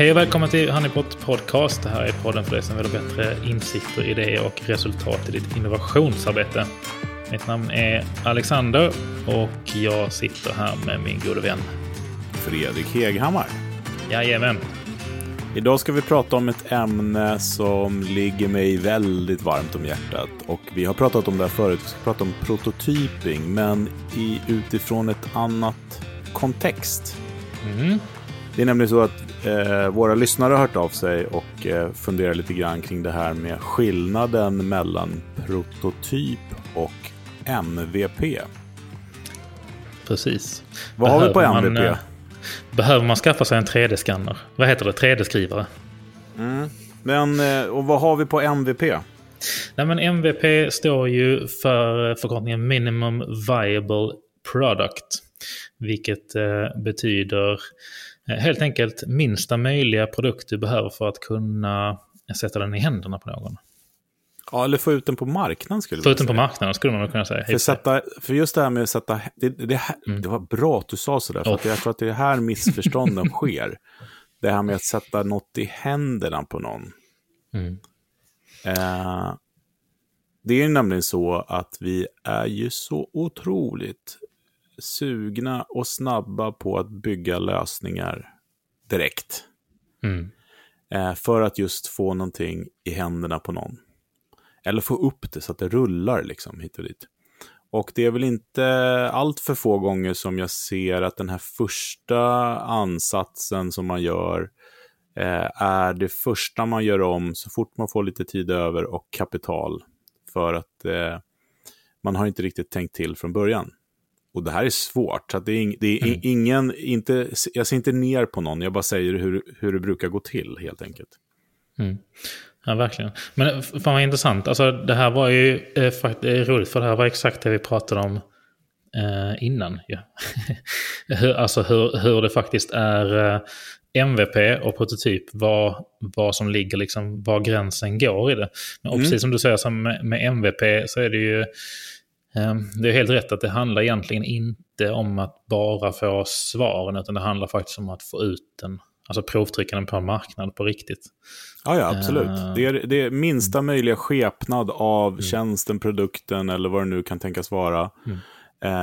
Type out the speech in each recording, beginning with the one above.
Hej och välkommen till Honeypot Podcast. Det här är podden för dig som vill ha bättre insikter, idéer och resultat i ditt innovationsarbete. Mitt namn är Alexander och jag sitter här med min gode vän Fredrik Heghammar. Jajamän. Idag ska vi prata om ett ämne som ligger mig väldigt varmt om hjärtat. Och vi har pratat om det här förut. Vi ska prata om prototyping, men i, utifrån ett annat kontext. Mm. Det är nämligen så att eh, våra lyssnare har hört av sig och eh, funderar lite grann kring det här med skillnaden mellan prototyp och MVP. Precis. Vad har vi på Behöver man, MVP? eh, Behöver man skaffa sig en 3D-skanner? Vad heter det? 3D-skrivare? Men, eh, och vad har vi på MVP? Nej, men MVP står ju för förkortningen Minimum Viable Product. Vilket eh, betyder eh, helt enkelt minsta möjliga produkt du behöver för att kunna sätta den i händerna på någon. Ja, eller få ut den på marknaden skulle Få ut den på marknaden skulle man kunna säga. För, sätta, för just det här med att sätta... Det, det, här, det var bra att du sa sådär, för att jag tror att det är här missförstånden sker. Det här med att sätta något i händerna på någon. Mm. Eh, det är nämligen så att vi är ju så otroligt sugna och snabba på att bygga lösningar direkt. Mm. Eh, för att just få någonting i händerna på någon. Eller få upp det så att det rullar liksom hit och dit. Och det är väl inte allt för få gånger som jag ser att den här första ansatsen som man gör eh, är det första man gör om så fort man får lite tid över och kapital. För att eh, man har inte riktigt tänkt till från början. Och det här är svårt. Så det är, det är Mm. ingen, inte, jag ser inte ner på någon, jag bara säger hur, hur det brukar gå till helt enkelt. Mm. Ja, verkligen. Men eh, fan vad intressant. Alltså, det här var ju eh, fakt- det är roligt för det här var exakt det vi pratade om eh, innan. Ja. hur, alltså hur, hur det faktiskt är eh, MVP och prototyp, vad, vad som ligger, liksom, var gränsen går i det. Men och Mm. precis som du säger så med, med MVP så är det ju eh, det är helt rätt att det handlar egentligen inte om att bara få svaren, utan det handlar faktiskt om att få ut den, alltså provtrycka den på en marknad på riktigt. Ja, ja, absolut. Eh. Det, är, det är minsta möjliga skepnad av tjänsten, produkten eller vad det nu kan tänkas vara Mm.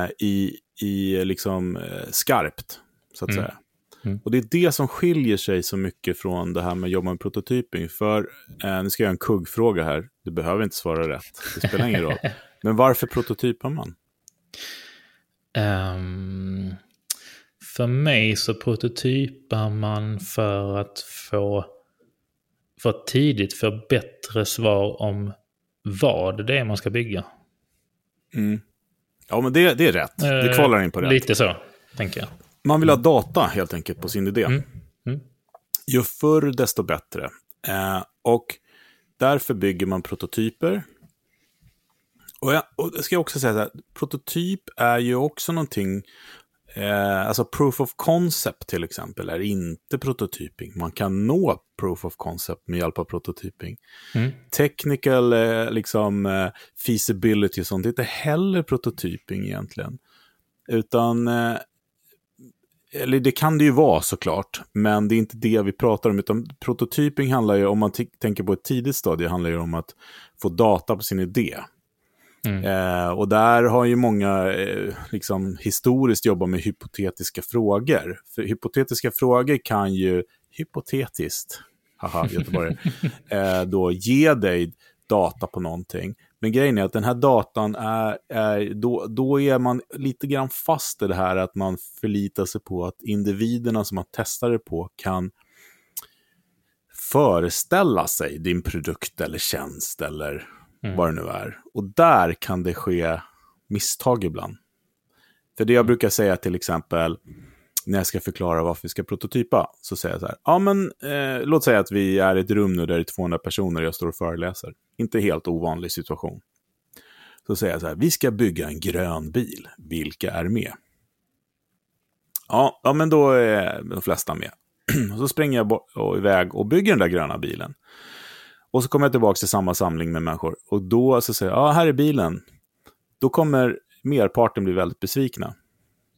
eh, i, i liksom eh, skarpt, så att Mm. säga. Mm. Och det är det som skiljer sig så mycket från det här med att jobba med prototyping. För, eh, nu ska jag göra en kuggfråga här, du behöver inte svara rätt, det spelar ingen roll. Men varför prototypar man? Ehm, för mig så prototypar man för att få för att tidigt få bättre svar om vad det är man ska bygga. Mm. Ja, men det, det är rätt. Det Eh, kvalar in på rätt. Lite så, tänker jag. Man vill ha data helt enkelt på sin idé. Mm. Mm. Ju förr desto bättre. Eh, och därför bygger man prototyper. Och jag, och jag ska också säga så här, prototyp är ju också någonting, eh, alltså proof of concept till exempel är inte prototyping. Man kan nå proof of concept med hjälp av prototyping. Mm. Technical eh, liksom, eh, feasibility och sånt är inte heller prototyping egentligen. Utan eh, eller det kan det ju vara såklart, men det är inte det vi pratar om. Utan prototyping handlar ju, om man tänker på ett tidigt stadie, handlar ju om att få data på sin idé. Mm. Eh, och där har ju många eh, liksom, historiskt jobbat med hypotetiska frågor. För hypotetiska frågor kan ju, hypotetiskt, haha, Göteborg, eh, då ge dig data på någonting. Men grejen är att den här datan är, är då, då är man lite grann fast i det här att man förlitar sig på att individerna som man testar det på kan föreställa sig din produkt eller tjänst eller Mm. vad det nu är. Och där kan det ske misstag ibland. För det jag brukar säga till exempel när jag ska förklara varför vi ska prototypa, så säger jag så här, ja men eh, låt säga att vi är i ett rum nu där det är 200 personer och jag står och föreläser. Inte helt ovanlig situation. Så säger jag så här, vi ska bygga en grön bil, vilka är med? Ja, ja men då är de flesta med. Och så springer jag iväg och bygger den där gröna bilen. Och så kommer jag tillbaka till samma samling med människor. Och då så säger jag, ja här är bilen. Då kommer merparten bli väldigt besvikna.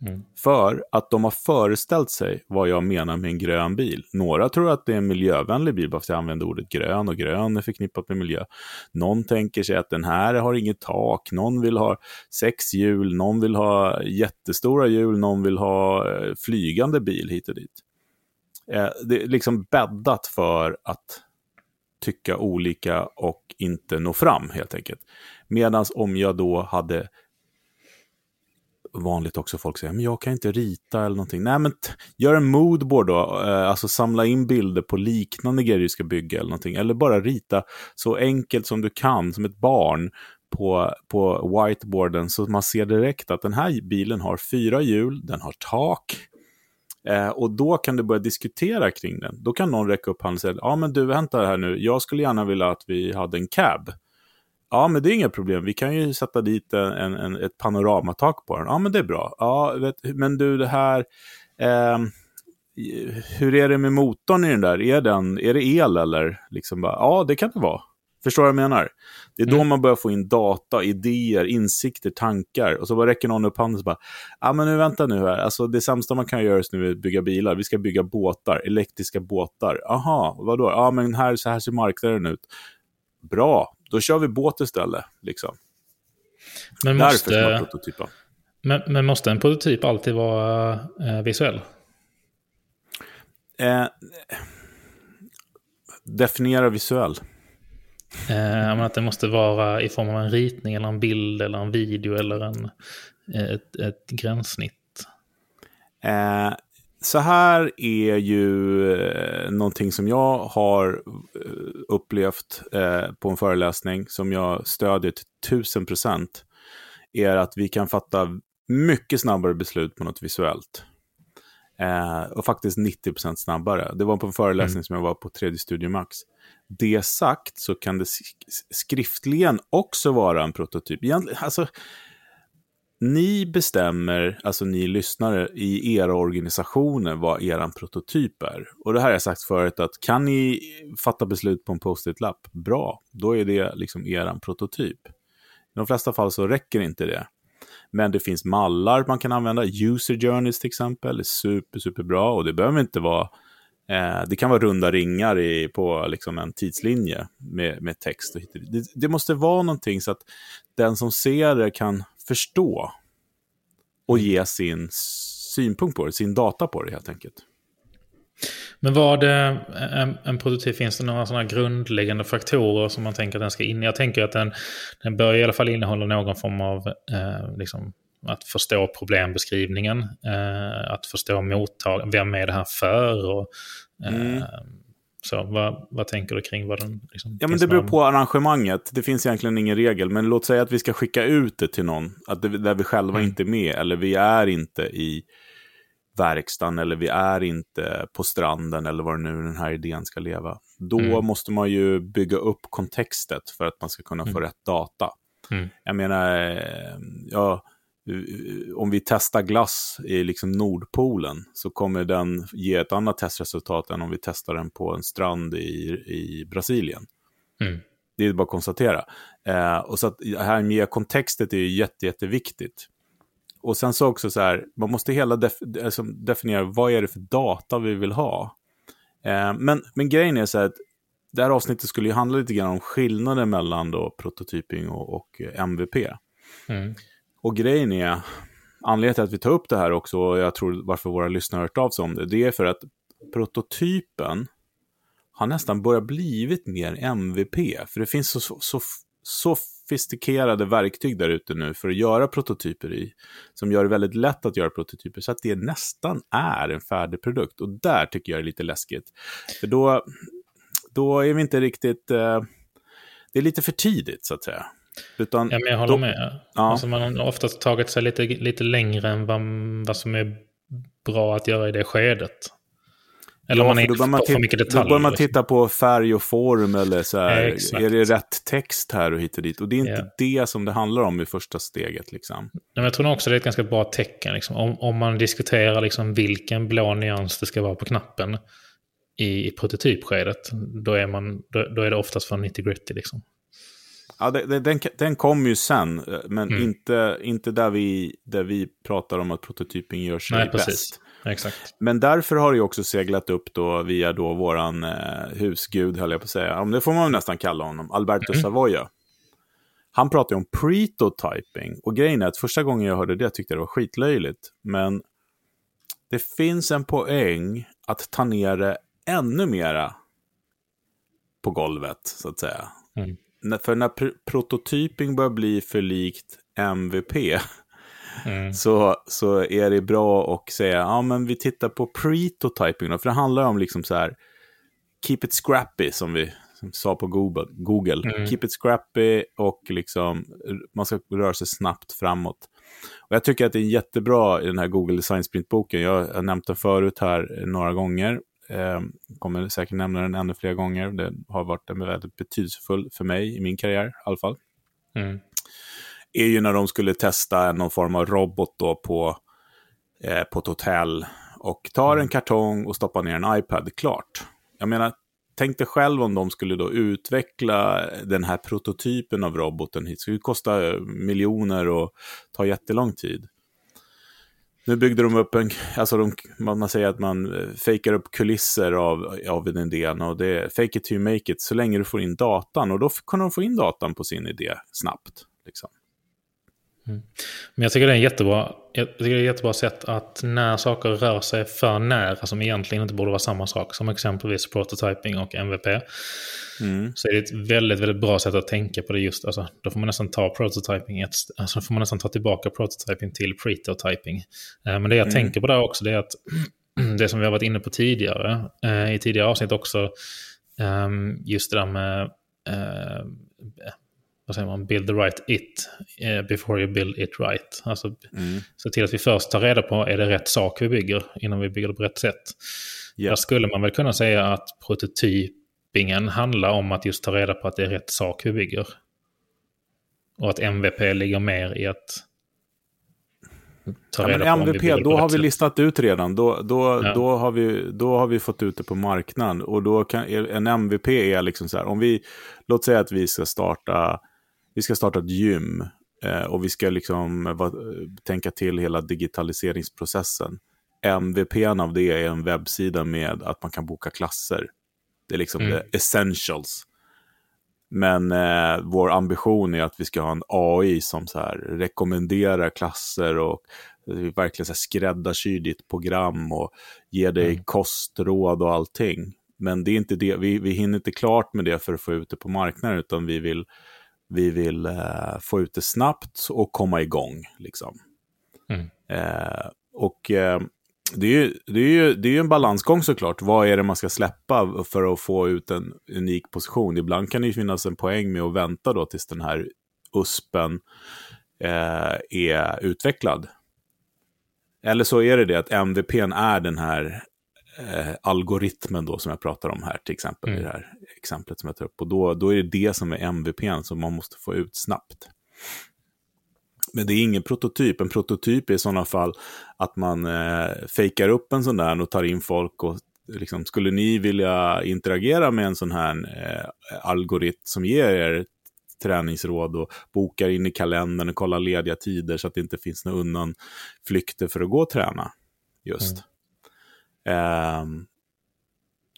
Mm. För att de har föreställt sig vad jag menar med en grön bil. Några tror att det är en miljövänlig bil bara för att jag använder ordet grön och grön är förknippat med miljö. Någon tänker sig att den här har inget tak, någon vill ha sex hjul, någon vill ha jättestora hjul, någon vill ha eh, flygande bil hit och dit. Eh, det är liksom bäddat för att tycka olika och inte nå fram helt enkelt. Medan om jag då hade vanligt också folk säger, men jag kan inte rita eller någonting. Nej, men gör en moodboard då, eh, alltså samla in bilder på liknande grejer du ska bygga eller någonting. Eller bara rita så enkelt som du kan, som ett barn, på, på whiteboarden så man ser direkt att den här bilen har fyra hjul, den har tak. Eh, och då kan du börja diskutera kring den. Då kan någon räcka upp handen och säga, ja men du, vänta här nu, jag skulle gärna vilja att vi hade en cab. Ja, men det är inga problem. Vi kan ju sätta dit en, en, ett panoramatak på den. Ja, men det är bra. Ja, vet, men du, det här... Eh, hur är det med motorn i den där? Är, den, är det el eller? Liksom bara, ja, det kan det vara. Förstår du vad jag menar? Det är då mm. man börjar få in data, idéer, insikter, tankar. Och så bara räcker någon upp handen och bara, ja men nu vänta nu här, alltså det sämsta man kan göra just nu är att bygga bilar. Vi ska bygga båtar, elektriska båtar. Aha, vadå? Ja men här, så här ser marknaden ut. Bra, då kör vi båt istället. Liksom. Men måste, men, men, måste en prototyp alltid vara eh, visuell? Eh, definiera visuell. Eh, att det måste vara i form av en ritning eller en bild eller en video eller en, ett, ett gränssnitt. Eh, så här är ju eh, någonting som jag har eh, upplevt eh, på en föreläsning som jag stödjer till tusen procent. Är att vi kan fatta mycket snabbare beslut på något visuellt. Eh, och faktiskt 90 procent snabbare. Det var på en föreläsning mm. som jag var på tredje Studio Max. Det sagt så kan det skriftligen också vara en prototyp. Egentligen, alltså, ni bestämmer, alltså ni lyssnare, i era organisationer vad er prototyp är. Och det här har jag sagt förut, att kan ni fatta beslut på en post-it-lapp, bra, då är det liksom er prototyp. I de flesta fall så räcker inte det. Men det finns mallar man kan använda, user journeys till exempel, är super, super bra och det behöver inte vara eh, det kan vara runda ringar i, på liksom en tidslinje med, med text. Och det, det måste vara någonting så att den som ser det kan förstå och ge sin synpunkt på det, sin data på det helt enkelt. Men vad det en, en prototyp, finns det några sådana grundläggande faktorer som man tänker att den ska in Jag tänker att den, den bör i alla fall innehålla någon form av eh, liksom, att förstå problembeskrivningen, eh, att förstå mottag, vem är det här för och eh, mm. Så vad, vad tänker du kring vad den... Liksom, ja, men det beror på arrangemanget. Det finns egentligen ingen regel. Men låt säga att vi ska skicka ut det till någon. Att det, där vi själva mm. inte är med. Eller vi är inte i verkstaden. Eller vi är inte på stranden. Eller var nu den här idén ska leva. Då mm. måste man ju bygga upp kontextet för att man ska kunna få mm. rätt data. Mm. Jag menar, eh, ja om vi testar glass i liksom Nordpolen så kommer den ge ett annat testresultat än om vi testar den på en strand i, i Brasilien. Mm. Det är bara att konstatera. Eh, och så att det här med kontextet är ju jätte, jätteviktigt. Och sen så också så här, man måste hela def alltså definiera vad är det för data vi vill ha. Eh, men, men grejen är så här att det här avsnittet skulle ju handla lite grann om skillnaden mellan då prototyping och, och MVP. Mm. Och grejen är, anledningen till att vi tar upp det här också, och jag tror varför våra lyssnare har hört av sig om det, det är för att prototypen har nästan börjat blivit mer MVP. För det finns så, så, så sofistikerade verktyg där ute nu för att göra prototyper i, som gör det väldigt lätt att göra prototyper, så att det nästan är en färdig produkt. Och där tycker jag det är lite läskigt. För då, då är vi inte riktigt... Eh, det är lite för tidigt, så att säga. Utan ja, men jag håller då, med. Ja. Alltså man har oftast tagit sig lite, lite längre än vad, vad som är bra att göra i det skedet. Eller ja, om man inte får för mycket detaljer. Då börjar man liksom. titta på färg och form eller så här, Exakt. är det rätt text här och hit och dit. Och det är inte ja. det som det handlar om i första steget. Liksom. Men jag tror också det är ett ganska bra tecken. Liksom. Om, om man diskuterar liksom vilken blå nyans det ska vara på knappen i, i prototypskedet, då är, man, då, då är det oftast för 90 gritty. Liksom. Ja, det, den, den kom ju sen, eh, men Mm. inte, inte där, vi, där vi pratar om att prototyping gör sig Nej, bäst. precis. Exakt. Men därför har det också seglat upp då via då våran eh, husgud, höll jag på att säga. Men det får man nästan kalla honom, Alberto Mm. Savoia. Han pratar ju om pretotyping. Och grejen är att första gången jag hörde det tyckte jag det var skitlöjligt. Men det finns en poäng att ta ner det ännu mera på golvet, så att säga. Mm. För när pr- prototyping börjar bli för likt MVP, Mm. så, så är det bra att säga, ja men vi tittar på pretotyping då, för det handlar om liksom så här, keep it scrappy som vi som sa på Google, Google. Mm. keep it scrappy och liksom man ska röra sig snabbt framåt. Och jag tycker att det är jättebra i den här Google Design Sprint-boken, jag har nämnt den förut här några gånger, eh, kommer säkert nämna den ännu fler gånger, det har varit en väldigt betydelsefull för mig i min karriär i alla fall Mm. Är ju när de skulle testa någon form av robot då på, eh, på ett hotell och tar en kartong och stoppar ner en iPad. Klart. Jag menar, tänk dig själv om de skulle då utveckla den här prototypen av roboten hit. Det skulle kosta miljoner och ta jättelång tid. Nu byggde de upp en, alltså de, man säger att man eh, fejkar upp kulisser av, av en idén och det är fake it till you make it så länge du får in datan och då kan de få in datan på sin idé snabbt. Liksom. Men jag tycker det är en jättebra, jag tycker det är jättebra sätt att när saker rör sig för nära som egentligen inte borde vara samma sak, som exempelvis prototyping och MVP, Mm. så är det ett väldigt, väldigt bra sätt att tänka på det just. Alltså, då får man nästan ta prototyping, ett, alltså, får man nästan ta tillbaka prototyping till pretotyping. Eh, men det jag Mm. tänker på där också, det är att det som vi har varit inne på tidigare, eh, i tidigare avsnitt också, ehm, just det där med eh, vad säger man, build the right it eh, before you build it right. Alltså Mm. se till att vi först tar reda på är det rätt sak vi bygger innan vi bygger det på rätt sätt. Ja. Där skulle man väl kunna säga att prototypingen handlar om att just ta reda på att det är rätt sak vi bygger. Och att MVP ligger mer i att ta Ja, reda men på om vi MVP, det på då har vi listat ut redan. Då, då, Ja. då, har vi, då har vi fått ut det på marknaden. Och då kan, en MVP är liksom så här, om vi, låt säga att vi ska starta, vi ska starta ett gym. Eh, och vi ska liksom eh, va, tänka till hela digitaliseringsprocessen. MVPn av det är en webbsida med att man kan boka klasser. Det är liksom Mm. the essentials. Men eh, vår ambition är att vi ska ha en AI som så här rekommenderar klasser och verkligen så här skräddarsyr ditt program och ger dig Mm. kostråd och allting. Men det är inte det, vi, vi hinner inte klart med det för att få ut det på marknaden, utan vi vill, vi vill eh, få ut det snabbt och komma igång. Liksom. Mm. Eh, och eh, det är, ju, det, är ju, det är ju en balansgång såklart. Vad är det man ska släppa för att få ut en unik position? Ibland kan det ju finnas en poäng med att vänta då tills den här USPen eh, är utvecklad. Eller så är det det att MVPn är den här eh, algoritmen då som jag pratar om här, till exempel Mm. i det här exemplet som jag tar upp. Och då, då är det det som är MVPn som man måste få ut snabbt. Men det är ingen prototyp. En prototyp är i sådana fall att man eh, fejkar upp en sån där och tar in folk. och liksom, Skulle ni vilja interagera med en sån här eh, algoritm som ger er träningsråd och bokar in i kalendern och kollar lediga tider så att det inte finns några undanflykter för att gå och träna. Just. Ehm,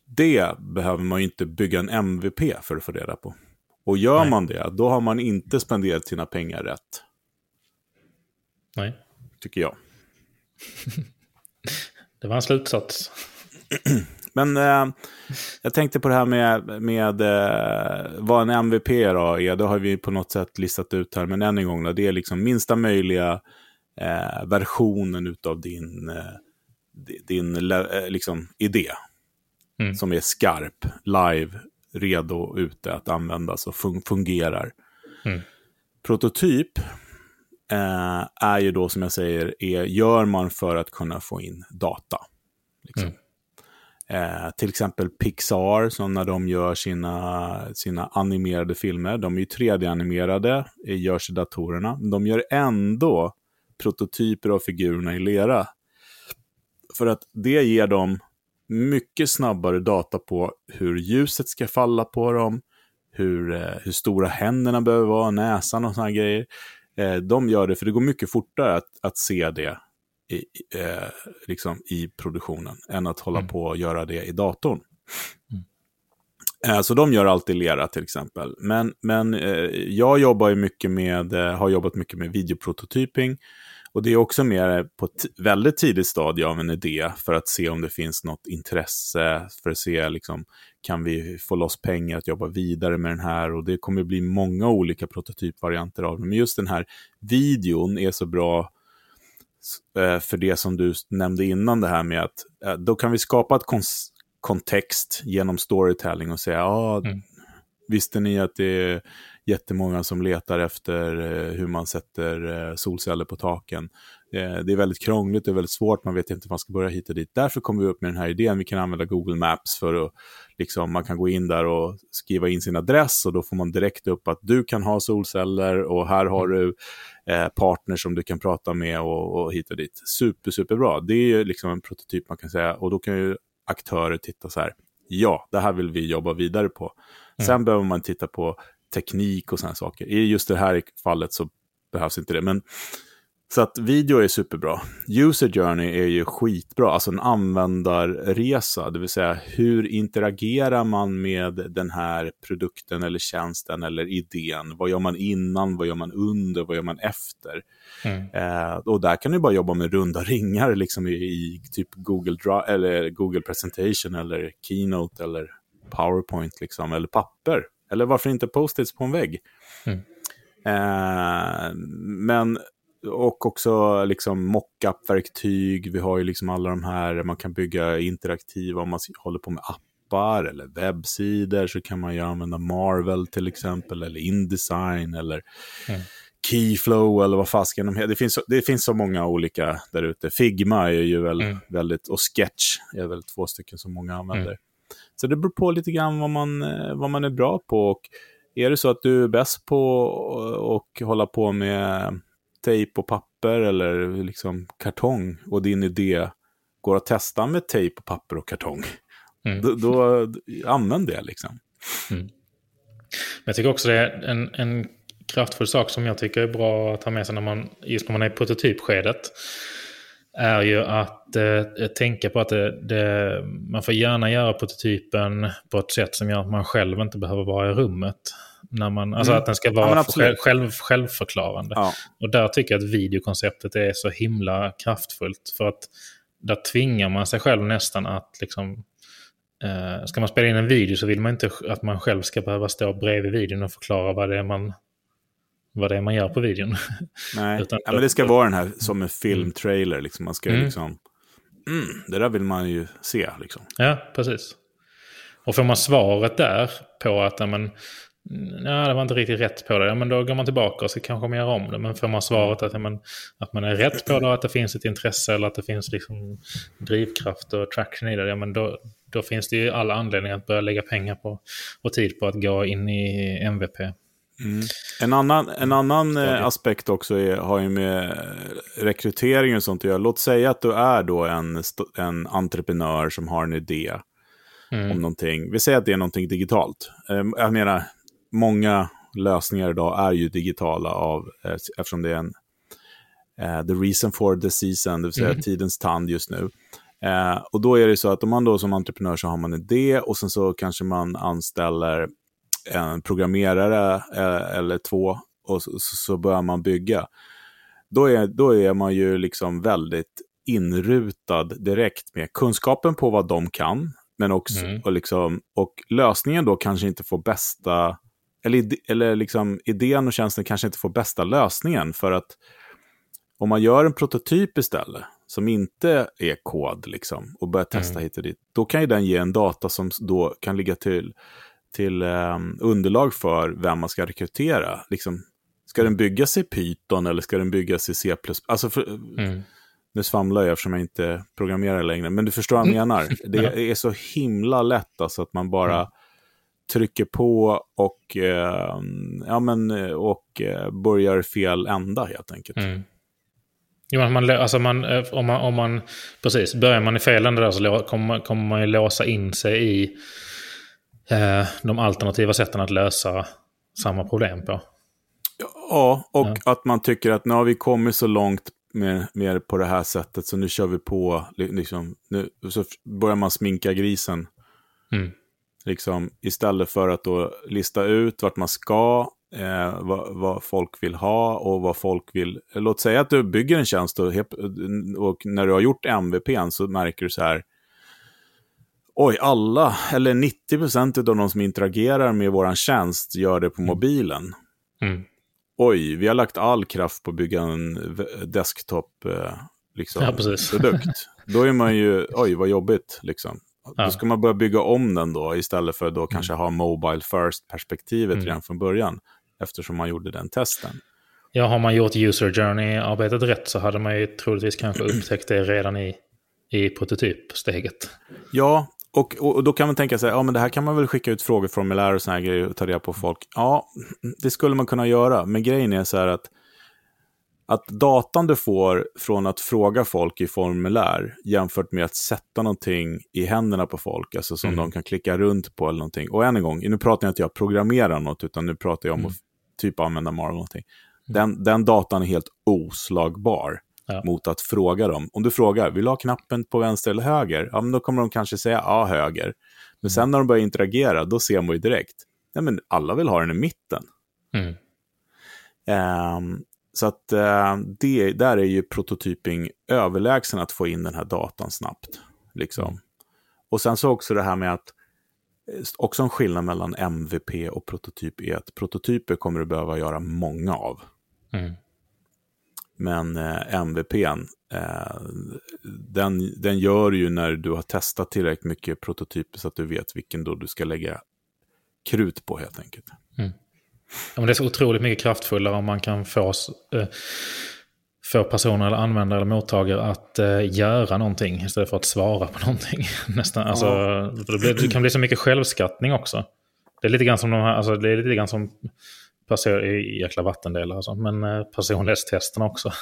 det behöver man ju inte bygga en MVP för att få reda på. Och gör Nej. man det, då har man inte spenderat sina pengar rätt, Nej, tycker jag. det var en slutsats. Men eh, jag tänkte på det här med, med eh, vad en MVP då är. Det har vi på något sätt listat ut här. Men än en gång, då, det är liksom minsta möjliga eh, versionen av din, eh, din eh, liksom, idé. Mm. Som är skarp, live, redo ute att användas och fun- fungerar. Mm. Prototyp eh, är ju då, som jag säger, är, gör man för att kunna få in data. Liksom. Mm. Eh, till exempel Pixar, som när de gör sina, sina animerade filmer, de är ju 3D-animerade, eh, görs i datorerna, de gör ändå prototyper av figurerna i lera. För att det ger dem mycket snabbare data på hur ljuset ska falla på dem, hur, eh, hur stora händerna behöver vara, näsan och sådana grejer. Eh, de gör det, för det går mycket fortare att, att se det i, eh, liksom i produktionen än att hålla mm. på och göra det i datorn. Mm. Eh, så de gör alltid lera till exempel. Men, men eh, jag jobbar ju mycket med, eh, har jobbat mycket med videoprototyping. Och det är också mer på ett väldigt tidigt stadie av en idé för att se om det finns något intresse, för att se liksom, kan vi få loss pengar att jobba vidare med den här och det kommer bli många olika prototypvarianter av den. Men just den här videon är så bra för det som du nämnde innan det här med att då kan vi skapa ett kontext genom storytelling och säga, ja, mm. visste ni att det är jättemånga som letar efter eh, hur man sätter eh, solceller på taken. Det är väldigt krångligt, det är väldigt svårt, man vet inte hur man ska börja hit och dit. Därför kommer vi upp med den här idén, vi kan använda Google Maps för att, liksom, man kan gå in där och skriva in sin adress och då får man direkt upp att du kan ha solceller och här har du eh, partners som du kan prata med och, och hit och dit. Super, superbra. Det är liksom en prototyp man kan säga och då kan ju aktörer titta så här, ja, det här vill vi jobba vidare på. Mm. Sen behöver man titta på teknik och sådana saker. I just det här fallet så behövs inte det. Men så att video är superbra. User journey är ju skitbra, alltså en användarresa, det vill säga hur interagerar man med den här produkten eller tjänsten eller idén? Vad gör man innan, vad gör man under, vad gör man efter? Mm. Eh, och där kan du bara jobba med runda ringar liksom i, i typ Google, Drive, eller Google Presentation eller Keynote eller PowerPoint liksom, eller papper. Eller varför inte post-its på en vägg? Mm. Eh, men och också liksom mockup-verktyg. Vi har ju liksom alla de här, man kan bygga interaktiva, om man håller på med appar eller webbsidor så kan man ju använda Marvel till exempel, eller Indesign eller mm. Keyflow eller vad fasken de heter. Det finns, det finns så många olika där ute. Figma är ju väl mm. väldigt, och Sketch är väl två stycken som många använder. Så det beror på lite grann vad man, eh, vad man är bra på. Och är det så att du är bäst på att hålla på med tejp och papper eller liksom kartong och din idé går att testa med tejp, och papper och kartong, mm. då, då använd det liksom. Mm. Jag tycker också det är en, en kraftfull sak som jag tycker är bra att ha med sig när man, just när man är i prototypskedet är ju att eh, tänka på att det, det, man får gärna göra prototypen på ett sätt som gör att man själv inte behöver vara i rummet. När man, alltså mm. att den ska vara ja, själv, själv, självförklarande. Ja. Och där tycker jag att videokonceptet är så himla kraftfullt. För att där tvingar man sig själv nästan att liksom... Eh, ska man spela in en video så vill man inte att man själv ska behöva stå bredvid videon och förklara vad det är man vad det är man gör på videon. Nej, Utan, ja, men det ska vara den här som en filmtrailer. Liksom. Man ska mm. liksom... Mm, det där vill man ju se. Liksom. Ja, precis. Och får man svaret där på att men, ja, det var inte riktigt rätt på det, ja, men då går man tillbaka och så kanske man gör om det. Men får man svaret att, men, att man är rätt på det, att det finns ett intresse eller att det finns liksom drivkraft och traction i det, ja, men då, då finns det ju alla anledningar att börja lägga pengar på och tid på att gå in i MVP. Mm. En annan, en annan eh, aspekt också är, har ju med rekrytering och sånt att göra. Låt säga att du är då en, en entreprenör som har en idé mm. om någonting. Vi säger att det är någonting digitalt. Eh, jag menar, många lösningar idag är ju digitala av, eh, eftersom det är en the reason for the season, det vill säga mm. tidens tand just nu. Och då är det så att om man då som entreprenör så har man en idé och sen så kanske man anställer en programmerare eh, eller två och så, så börjar man bygga. Då är, då är man ju liksom väldigt inrutad direkt med kunskapen på vad de kan, men också mm. och liksom, och lösningen då kanske inte får bästa, eller, eller liksom idén och tjänsten kanske inte får bästa lösningen för att om man gör en prototyp istället, som inte är kod liksom, och börjar testa mm. hit och dit, då kan ju den ge en data som då kan ligga till till eh, underlag för vem man ska rekrytera. Liksom, ska den byggas i Python eller ska den byggas i C++? Alltså för, mm. Nu svamlar jag eftersom jag inte programmerar längre, men du förstår vad jag mm. menar. Det är så himla lätt alltså att man bara mm. trycker på och, eh, ja, men, och eh, börjar fel ända helt enkelt. Mm. Jo, man, alltså man, eh, om, man, om man, precis, börjar man i fel ända där så kommer man, kommer man ju låsa in sig i eh, de alternativa sätten att lösa samma problem på. Ja, och ja. att man tycker att nu har vi kommit så långt med, med på det här sättet så nu kör vi på. Liksom, nu, så börjar man sminka grisen. Mm. Liksom, istället för att då lista ut vart man ska, eh, vad, vad, folk vill ha och vad folk vill... Låt säga att du bygger en tjänst och, och när du har gjort MVPn så märker du så här, oj, alla, eller 90% av de som interagerar med vår tjänst gör det på mm. mobilen. Mm. Oj, vi har lagt all kraft på att bygga en desktop eh, liksom, ja, produkt. Då är man ju, oj vad jobbigt liksom. Ja. Då ska man börja bygga om den då istället för då mm. kanske ha mobile first-perspektivet mm. redan från början. Eftersom man gjorde den testen. Ja, har man gjort user journey-arbetet rätt så hade man ju troligtvis kanske upptäckt det redan i, i prototypsteget. Ja, och, och då kan man tänka sig, ja men det här kan man väl skicka ut frågeformulär och såna här grejer och ta reda på folk. Ja, det skulle man kunna göra, men grejen är så här att att datan du får från att fråga folk i formulär jämfört med att sätta någonting i händerna på folk, alltså som mm. de kan klicka runt på eller någonting. Och än en gång, nu pratar jag inte jag programmerar något, utan nu pratar jag om mm. att typ använda Marvel någonting. Mm. Den, den datan är helt oslagbar ja. mot att fråga dem. Om du frågar, vill du ha knappen på vänster eller höger? Ja, men då kommer de kanske säga ja, höger. Men mm. sen när de börjar interagera, då ser man ju direkt, nej men alla vill ha den i mitten. Mm. Um, så att uh, det, där är ju prototyping överlägsen att få in den här datan snabbt. Liksom. Mm. Och sen så också det här med att, eh, också en skillnad mellan MVP och prototyp är att prototyper kommer du behöva göra många av. Mm. Men eh, MVPn, eh, den, den gör ju när du har testat tillräckligt mycket prototyper så att du vet vilken då du ska lägga krut på helt enkelt. Mm. Ja, men det är så otroligt mycket kraftfullare om man kan få, eh, få personer eller användare eller mottagare att eh, göra någonting istället för att svara på någonting. Nästan, alltså, ja. det, blir, det, kan bli så mycket självskattning också. Det är lite grann som de här, alltså, det är lite grann som person, jäkla vattendelar alltså, men eh, personlighetstesterna också.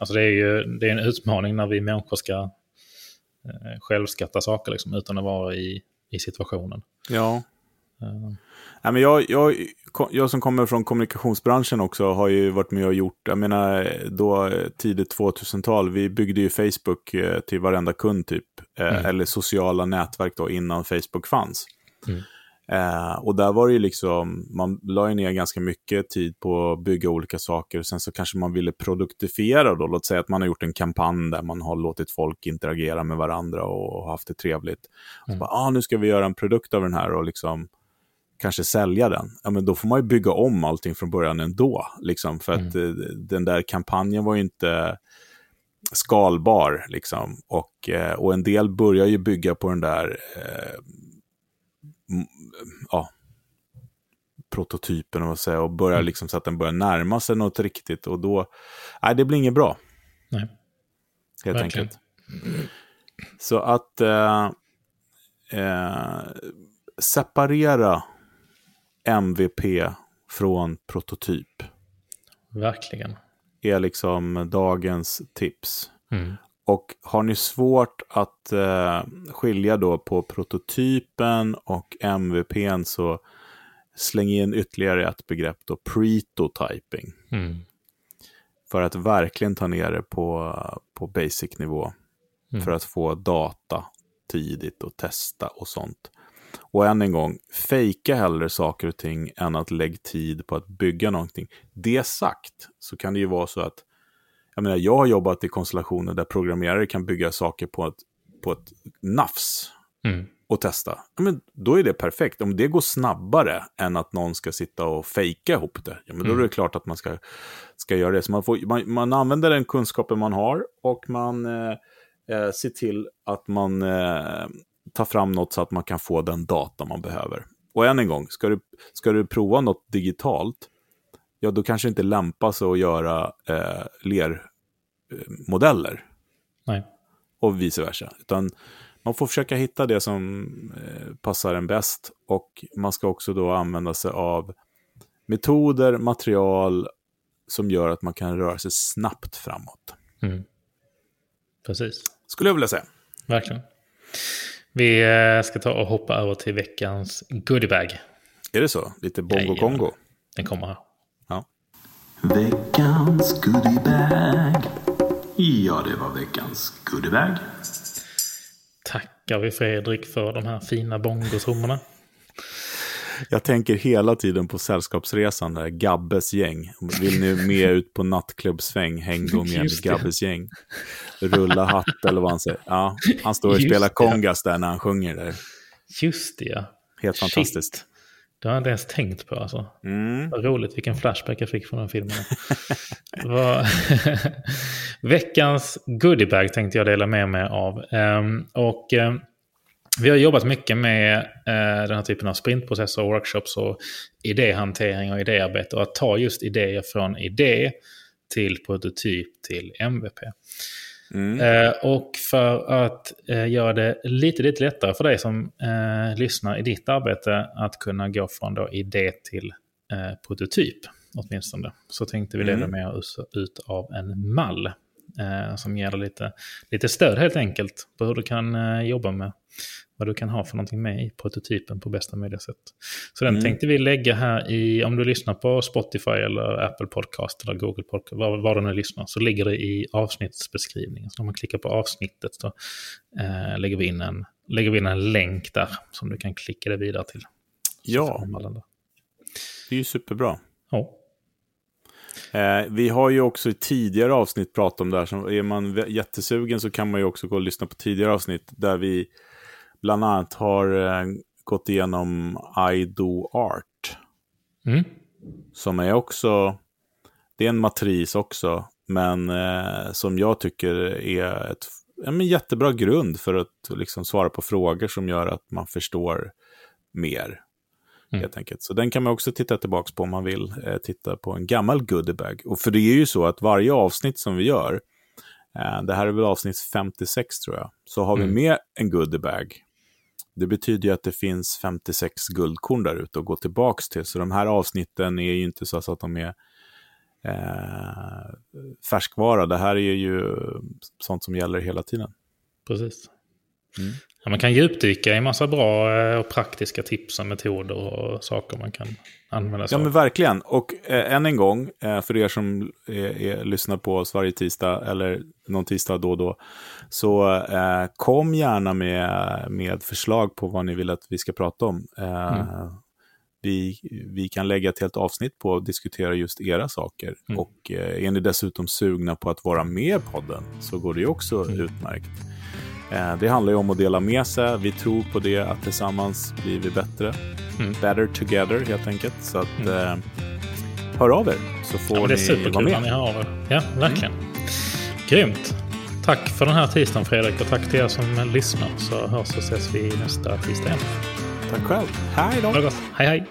Alltså det är ju det är en utmaning när vi människor ska eh, självskatta saker liksom, utan att vara i, i situationen. Ja. Uh. Ja, men jag, jag, jag som kommer från kommunikationsbranschen också har ju varit med och gjort, jag menar då tidigt 2000-tal, vi byggde ju Facebook till varenda kund typ, mm. eller sociala nätverk då innan Facebook fanns. Mm. Eh, och där var det ju liksom, man la ju ner ganska mycket tid på att bygga olika saker. Sen så kanske man ville produktifiera då, låt säga att man har gjort en kampanj där man har låtit folk interagera med varandra och haft det trevligt. Mm. Så bara, ah, nu ska vi göra en produkt av den här och liksom kanske sälja den. Ja, men då får man ju bygga om allting från början ändå. Liksom, för att mm. eh, den där kampanjen var ju inte skalbar. Liksom. Och, eh, och en del börjar ju bygga på den där eh, ja, prototypen och, säga, och börjar mm. liksom så att den börjar närma sig något riktigt. Och då, nej, det blir inget bra. Nej. Helt Verkligen. enkelt. Så att eh, eh, separera MVP från prototyp. Verkligen. Är liksom dagens tips. Mm. Och har ni svårt att eh, skilja då på prototypen och MVPn så släng in ytterligare ett begrepp då, pretotyping. Mm. För att verkligen ta ner det på, på basic-nivå. Mm. För att få data tidigt och testa och sånt. Och än en gång, fejka hellre saker och ting än att lägga tid på att bygga någonting. Det sagt så kan det ju vara så att jag menar, jag har jobbat i konstellationer där programmerare kan bygga saker på ett, på ett nafs mm. och testa. Ja, men då är det perfekt. Om det går snabbare än att någon ska sitta och fejka ihop det, ja, men då är det mm. klart att man ska, ska göra det. Så man, får, man, man använder den kunskapen man har och man eh, eh, ser till att man eh, tar fram något så att man kan få den data man behöver. Och än en gång, ska du, ska du prova något digitalt, ja då kanske inte lämpar sig att göra eh, lermodeller. Nej. Och vice versa. Utan man får försöka hitta det som eh, passar en bäst. Och man ska också då använda sig av metoder, material som gör att man kan röra sig snabbt framåt. Mm. Precis. Skulle jag vilja säga. Verkligen. Vi eh, ska ta och hoppa över till veckans goodiebag. Är det så? Lite bongo-kongo? Den kommer här. Veckans goodiebag. Ja, det var veckans goodiebag. Tackar vi Fredrik för de här fina bongotrummorna. Jag tänker hela tiden på Sällskapsresan, där Gabbes gäng. Vill ni med ut på nattklubbsfäng, häng då med Just. Gabbes gäng. Rulla hatt eller vad han säger. Ja, han står och Just spelar det. kongas där när han sjunger där. Just det, ja. Helt Shit. Det har jag inte ens tänkt på alltså. Mm. Vad roligt, vilken flashback jag fick från den filmen. Veckans goodiebag tänkte jag dela med mig av. Ehm, och ehm, vi har jobbat mycket med eh, den här typen av sprintprocesser, workshops och idéhantering och idéarbete. Och att ta just idéer från idé till prototyp till MVP. Mm. Eh, och för att eh, göra det lite, lite lättare för dig som eh, lyssnar i ditt arbete att kunna gå från då idé till eh, prototyp åtminstone. Så tänkte vi dela Mm. med oss ut av en mall som ger dig lite, lite stöd helt enkelt på hur du kan jobba med vad du kan ha för någonting med i prototypen på bästa möjliga sätt. Så den Mm. tänkte vi lägga här i, om du lyssnar på Spotify eller Apple Podcast eller Google Podcast, var, var du nu lyssnar, så ligger det i avsnittsbeskrivningen. Så om man klickar på avsnittet så eh, lägger, vi in en, lägger vi in en länk där som du kan klicka dig vidare till. Ja. Det är ju superbra. Ja. Eh, vi har ju också i tidigare avsnitt pratat om det här. Så är man jättesugen så kan man ju också gå och lyssna på tidigare avsnitt där vi bland annat har eh, gått igenom I do art. Mm. Som är också, det är en matris också, men eh, som jag tycker är ett, ja, men jättebra grund för att liksom svara på frågor som gör att man förstår mer. Mm. Helt enkelt. Så den kan man också titta tillbaka på om man vill eh, titta på en gammal goodiebag. Och för det är ju så att varje avsnitt som vi gör, eh, det här är väl avsnitt 56 tror jag, så har Mm. vi med en goodiebag. Det betyder ju att det finns 56 guldkorn där ute att gå tillbaka till. Så de här avsnitten är ju inte så att de är eh, färskvara. Det här är ju sånt som gäller hela tiden. Precis. Mm. Ja, man kan djupdyka i massa bra eh, och praktiska tips och metoder och saker man kan använda sig Ja, av. men verkligen. Och eh, än en gång, eh, för er som är, är, lyssnar på oss varje tisdag eller någon tisdag då och då, så eh, kom gärna med, med förslag på vad ni vill att vi ska prata om. Eh, vi, vi kan lägga ett helt avsnitt på att diskutera just era saker. Mm. Och eh, är ni dessutom sugna på att vara med i podden så går det ju också utmärkt. Eh, det handlar ju om att dela med sig. Vi tror på det, att tillsammans blir vi bättre. Mm. Better together helt enkelt. Så att, eh, hör av er så får Ja, det är ni superkul vara när med. ni hör av er. Ja, verkligen. Grymt. Tack för den här tisdagen Fredrik och tack till er som lyssnar. Så hörs och ses vi nästa tisdag igen. Tack själv. Hej då! Hej hej.